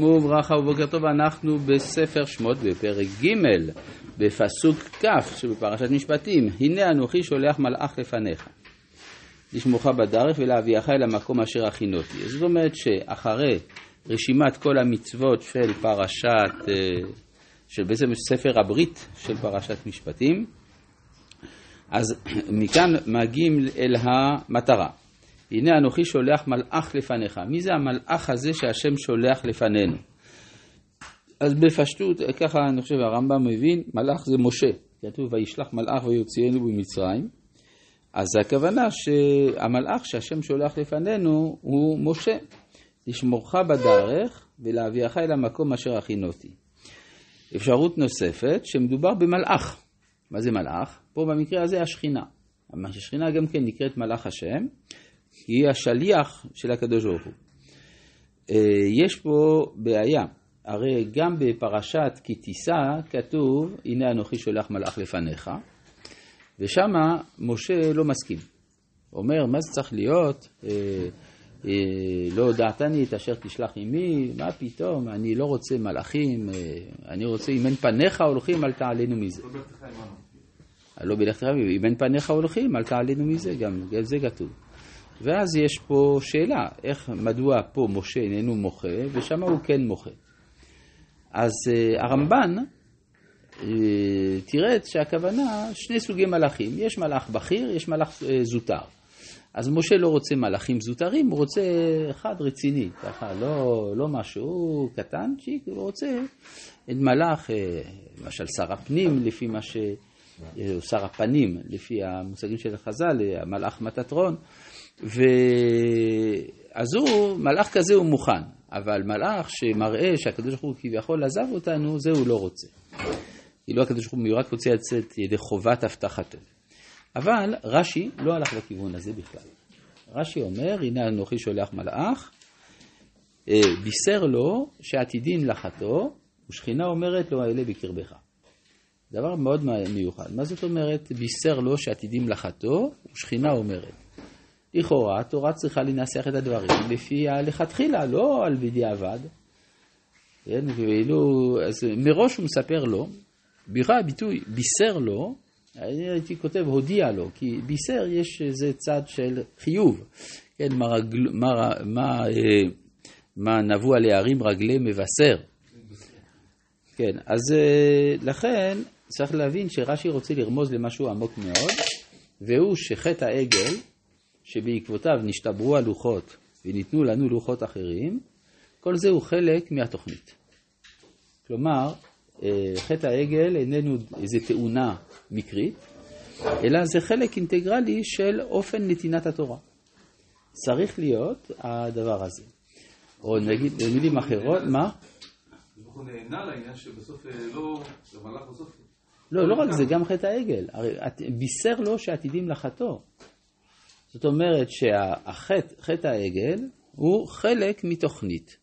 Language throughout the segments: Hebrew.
וברכה ובוקר טוב, אנחנו בספר שמות בפרק ג' בפסוק כ' שבפרשת משפטים. הנה אנוכי שולח מלאך לפניך. לשמוך בדרך ולהביאך אל המקום אשר הכינותי. זאת אומרת שאחרי רשימת כל המצוות של פרשת, אה, של בעצם ספר הברית של פרשת משפטים אז מכאן מגיעים אל המטרה הנה אנוכי שולח מלאך לפניך. מי זה המלאך הזה שהשם שולח לפנינו? אז בפשטות, ככה אני חושב הרמב"ם מבין, מלאך זה משה. כתוב וישלח מלאך ויוציאנו במצרים. אז הכוונה שהמלאך שהשם שולח לפנינו הוא משה. לשמורך בדרך ולהביאך אל המקום אשר הכינותי. אפשרות נוספת, שמדובר במלאך. מה זה מלאך? פה במקרה הזה השכינה. השכינה גם כן נקראת מלאך השם, היא השליח של הקדוש ברוך הוא. אה, יש פה בעיה, הרי גם בפרשת כי תישא כתוב, הנה אנוכי שולח מלאך לפניך, ושמה משה לא מסכים. אומר, מה זה צריך להיות? אה, אה, לא הודעתני את אשר תשלח עמי, מה פתאום, אני לא רוצה מלאכים, אני רוצה, אם אין פניך הולכים, אל תעלנו מזה. לא בלכתך, אם אין פניך הולכים, אל תעלנו מזה, גם זה כתוב. ואז יש פה שאלה, איך, מדוע פה משה איננו מוחה ושם הוא כן מוחה. אז uh, הרמב"ן uh, תראה שהכוונה שני סוגי מלאכים, יש מלאך בכיר, יש מלאך uh, זוטר. אז משה לא רוצה מלאכים זוטרים, הוא רוצה אחד רציני, ככה, לא, לא משהו קטנצ'יק, הוא רוצה את מלאך, למשל שר הפנים, לפי מה ש... שר הפנים, לפי המושגים של חז"ל, המלאך מטטרון. ואז הוא, מלאך כזה הוא מוכן, אבל מלאך שמראה שהקדוש ברוך הוא כביכול עזב אותנו, זה הוא לא רוצה. כאילו הקדוש ברוך הוא רק רוצה לצאת ידי חובת הבטחתו. אבל רש"י לא הלך לכיוון הזה בכלל. רש"י אומר, הנה אנוכי שולח מלאך, אה, בישר לו שעתידין לחתו, ושכינה אומרת לו האלה בקרבך. דבר מאוד מיוחד. מה זאת אומרת בישר לו שעתידים לחתו, ושכינה אומרת? לכאורה התורה צריכה לנסח את הדברים לפי הלכתחילה, לא על בדיעבד. כן, ואילו, אז מראש הוא מספר לו, בכלל הביטוי בישר לו, אני הייתי כותב הודיע לו, כי בישר יש איזה צד של חיוב, כן, מה, רגל, מה, מה, אה, מה נבוא על הערים רגלי מבשר. כן, אז אה, לכן צריך להבין שרש"י רוצה לרמוז למשהו עמוק מאוד, והוא שחטא העגל שבעקבותיו נשתברו הלוחות וניתנו לנו לוחות אחרים, כל זה הוא חלק מהתוכנית. כלומר, אה, חטא העגל איננו איזו תאונה מקרית, אלא זה חלק אינטגרלי של אופן נתינת התורה. צריך להיות הדבר הזה. או נגיד, במילים אחרות, מה? הוא נהנה לעניין שבסוף אה, לא, במהלך בסוף... לא, לא רק זה, גם חטא העגל. הרי בישר לו שעתידים לחטוא. זאת אומרת שהחטא העגל הוא חלק מתוכנית.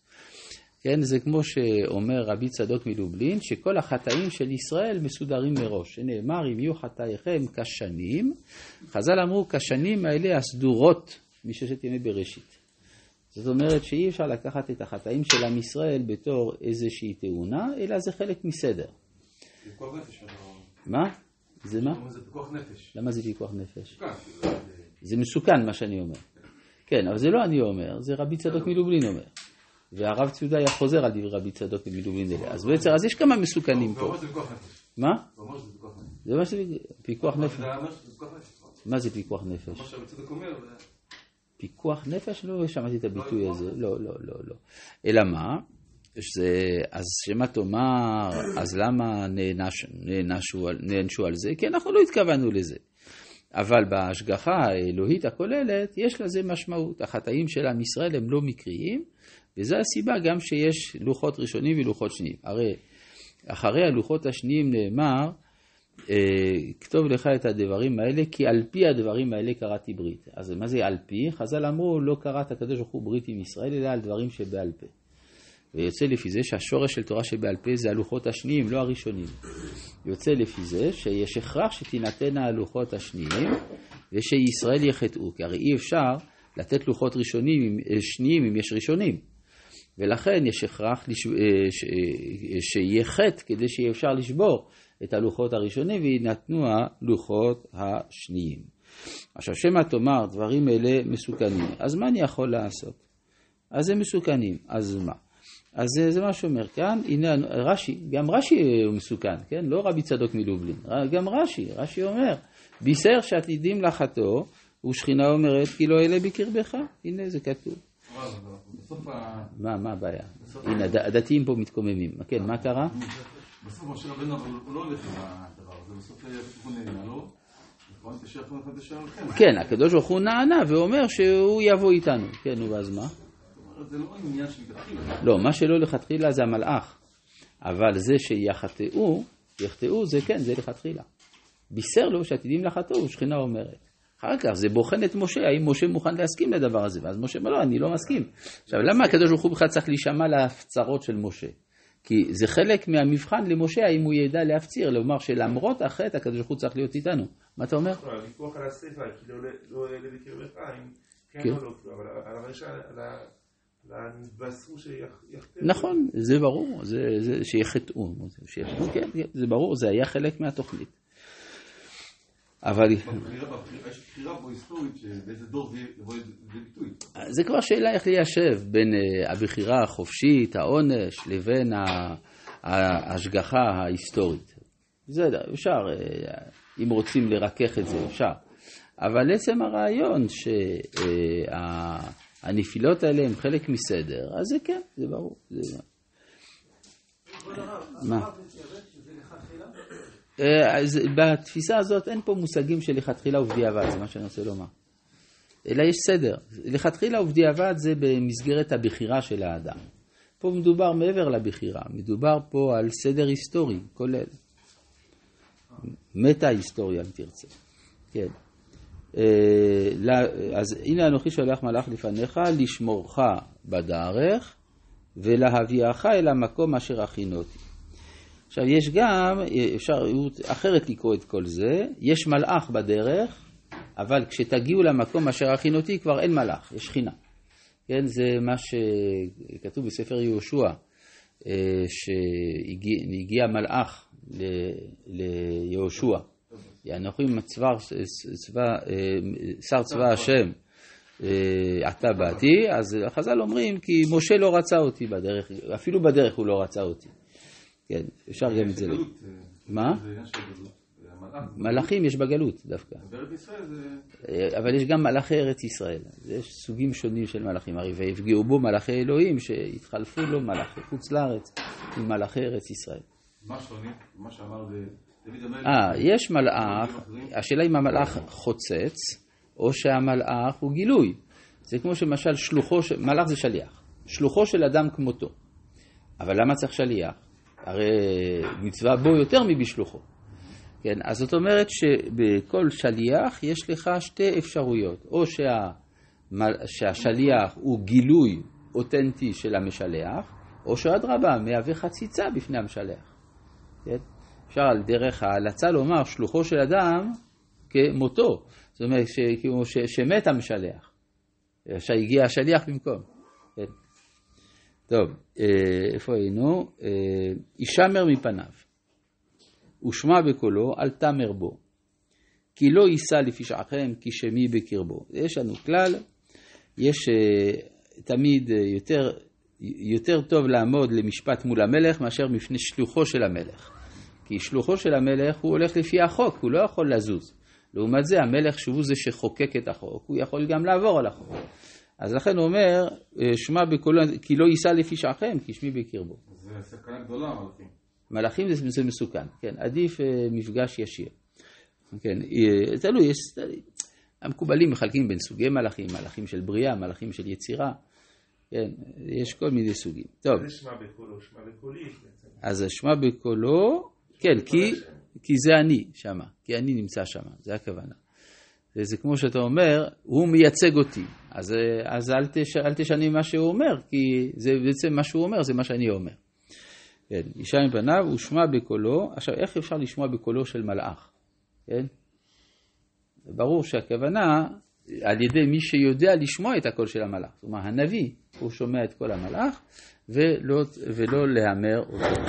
כן, זה כמו שאומר רבי צדוק מלובלין, שכל החטאים של ישראל מסודרים מראש. שנאמר, אם יהיו חטאיכם כשנים, חז"ל אמרו, כשנים האלה הסדורות מששת ימי בראשית. זאת אומרת שאי אפשר לקחת את החטאים של עם ישראל בתור איזושהי תאונה, אלא זה חלק מסדר. מה? זה מה? זה פיקוח נפש. למה זה פיקוח נפש? זה מסוכן מה שאני אומר. כן, אבל זה לא אני אומר, זה רבי צדוק מלובלין אומר. והרב צודה היה חוזר על דברי רבי צדוק מלובלין אלה. אז בעצם, אז יש כמה מסוכנים פה. מה? זה מה שזה פיקוח נפש. מה זה פיקוח נפש? פיקוח נפש? לא שמעתי את הביטוי הזה. לא, לא, לא, לא. אלא מה? שזה, אז שמא תאמר, אז למה נענשו על זה? כי אנחנו לא התכוונו לזה. אבל בהשגחה האלוהית הכוללת יש לזה משמעות. החטאים של עם ישראל הם לא מקריים, וזו הסיבה גם שיש לוחות ראשונים ולוחות שניים. הרי אחרי הלוחות השניים נאמר, אה, כתוב לך את הדברים האלה, כי על פי הדברים האלה קראתי ברית. אז מה זה על פי? חז"ל אמרו, לא קראת הקדוש ברוך הוא ברית עם ישראל, אלא על דברים שבעל פה. ויוצא לפי זה שהשורש של תורה שבעל פה זה הלוחות השניים, לא הראשונים. יוצא לפי זה שיש הכרח שתינתנה הלוחות השניים ושישראל יחטאו, כי הרי אי אפשר לתת לוחות ראשונים, שניים אם יש ראשונים. ולכן יש הכרח לש... אה, ש... אה, שיהיה חטא כדי שיהיה אפשר לשבור את הלוחות הראשונים ויינתנו הלוחות השניים. עכשיו, שמא תאמר דברים אלה מסוכנים, אז מה אני יכול לעשות? אז הם מסוכנים, אז מה? אז זה, זה מה שאומר כאן, הנה רש"י, גם רש"י הוא מסוכן, כן? לא רבי צדוק מלובלין, גם רש"י, רש"י אומר, בישר שעתידים לחתו, ושכינה אומרת כי לא אלה בקרבך, הנה זה כתוב. מה, מה הבעיה? הנה, הדתיים פה מתקוממים. כן, מה קרה? בסוף משה רבנו, הוא לא הולך עם הדבר הזה, בסוף הוא נהנה לו. כן, הקדוש ברוך הוא נענה ואומר שהוא יבוא איתנו. כן, נו, ואז מה? זה לא עניין. לא, מה שלא לכתחילה זה המלאך. אבל זה שיחטאו, יחטאו זה כן, זה לכתחילה. בישר לו שעתידים לחטאו, שכינה אומרת. אחר כך זה בוחן את משה, האם משה מוכן להסכים לדבר הזה, ואז משה אומר לא, אני לא מסכים. עכשיו, למה הקדוש ברוך הוא בכלל צריך להישמע להפצרות של משה? כי זה חלק מהמבחן למשה, האם הוא ידע להפציר, לומר שלמרות החטא, הקדוש ברוך הוא צריך להיות איתנו. מה אתה אומר? לא, הוויכוח על הסיפה, כי לא עולה בקרבך, אם כן, כן או לא, אבל על שיחטאו. נכון, זה ברור, שיחטאו, כן, כן, זה ברור, זה היה חלק מהתוכנית. אבל... זה כבר שאלה איך ליישב בין אה, הבחירה החופשית, העונש, לבין ההשגחה ההיסטורית. זה אפשר, אה, אם רוצים לרכך את זה, אפשר. אבל עצם הרעיון שהנפילות האלה הן חלק מסדר, אז זה כן, זה ברור. מה? אה, אז בתפיסה הזאת אין פה מושגים של לכתחילה ובדיעבד, זה מה שאני רוצה לומר. אלא יש סדר. לכתחילה ובדיעבד זה במסגרת הבחירה של האדם. פה מדובר מעבר לבחירה, מדובר פה על סדר היסטורי כולל. מטה היסטוריה אם תרצה. כן. אה, אז הנה אנוכי שולח מלאך לפניך לשמורך בדרך ולהביאך אל המקום אשר הכינותי. עכשיו יש גם אפשרות אחרת לקרוא את כל זה, יש מלאך בדרך, אבל כשתגיעו למקום אשר הכינותי כבר אין מלאך, יש שכינה. כן, זה מה שכתוב בספר יהושע, אה, שהגיע מלאך ליהושע. אנוכי מצבר, צבא, אה, שר צבא השם, אה, עתה באתי, אז חז"ל אומרים כי משה לא רצה אותי בדרך, אפילו בדרך הוא לא רצה אותי. כן, אפשר גם את זה. אה, מה? מלאכים יש בגלות דווקא. אה, אבל יש גם מלאכי ארץ ישראל. יש סוגים שונים של מלאכים. הרי ויפגעו בו מלאכי אלוהים שהתחלפו לו מלאכי חוץ לארץ עם מלאכי ארץ ישראל. מה שונה? מה שאמר המלך? אה, יש מלאך, השאלה אם המלאך חוצץ או שהמלאך הוא גילוי. זה כמו שמשל שלוחו, מלאך זה שליח. שלוחו של אדם כמותו. אבל למה צריך שליח? הרי מצווה בו יותר מבשלוחו. כן, אז זאת אומרת שבכל שליח יש לך שתי אפשרויות, או שה, שהשליח הוא גילוי אותנטי של המשלח, או שאדרבה, מהווה חציצה בפני המשלח. כן? אפשר על דרך ההלצה לומר שלוחו של אדם כמותו, זאת אומרת ש, כמו ש, שמת המשלח, שהגיע השליח במקום. כן? טוב, אה, איפה היינו? הישמר אה, מפניו, ושמע בקולו, אל תמר בו, כי לא יישא לפשעכם, כי שמי בקרבו. יש לנו כלל, יש אה, תמיד יותר, יותר טוב לעמוד למשפט מול המלך מאשר מפני שלוחו של המלך. כי שלוחו של המלך הוא הולך לפי החוק, הוא לא יכול לזוז. לעומת זה, המלך שהוא זה שחוקק את החוק, הוא יכול גם לעבור על החוק. אז לכן הוא אומר, אה, שמע בקולו, כי לא יישא לפי שעכם, כי שמי בקרבו. זה סכנה גדולה, מלאכים. מלאכים זה, זה מסוכן, כן, עדיף אה, מפגש ישיר. כן, אה, תלוי, יש, המקובלים מחלקים בין סוגי מלאכים, מלאכים של בריאה, מלאכים של יצירה, כן, יש כל מיני סוגים. טוב. זה שמע בקולו, שמע בקולי. אז שמע בקולו, כן, כי, כי זה אני שמה, כי אני נמצא שמה, זה הכוונה. זה כמו שאתה אומר, הוא מייצג אותי. אז, אז אל, תש, אל תשני מה שהוא אומר, כי זה בעצם מה שהוא אומר, זה מה שאני אומר. כן, אישה מפניו, הוא שמע בקולו. עכשיו, איך אפשר לשמוע בקולו של מלאך? כן? ברור שהכוונה, על ידי מי שיודע לשמוע את הקול של המלאך. אומרת, הנביא, הוא שומע את קול המלאך ולא, ולא להמר אותו.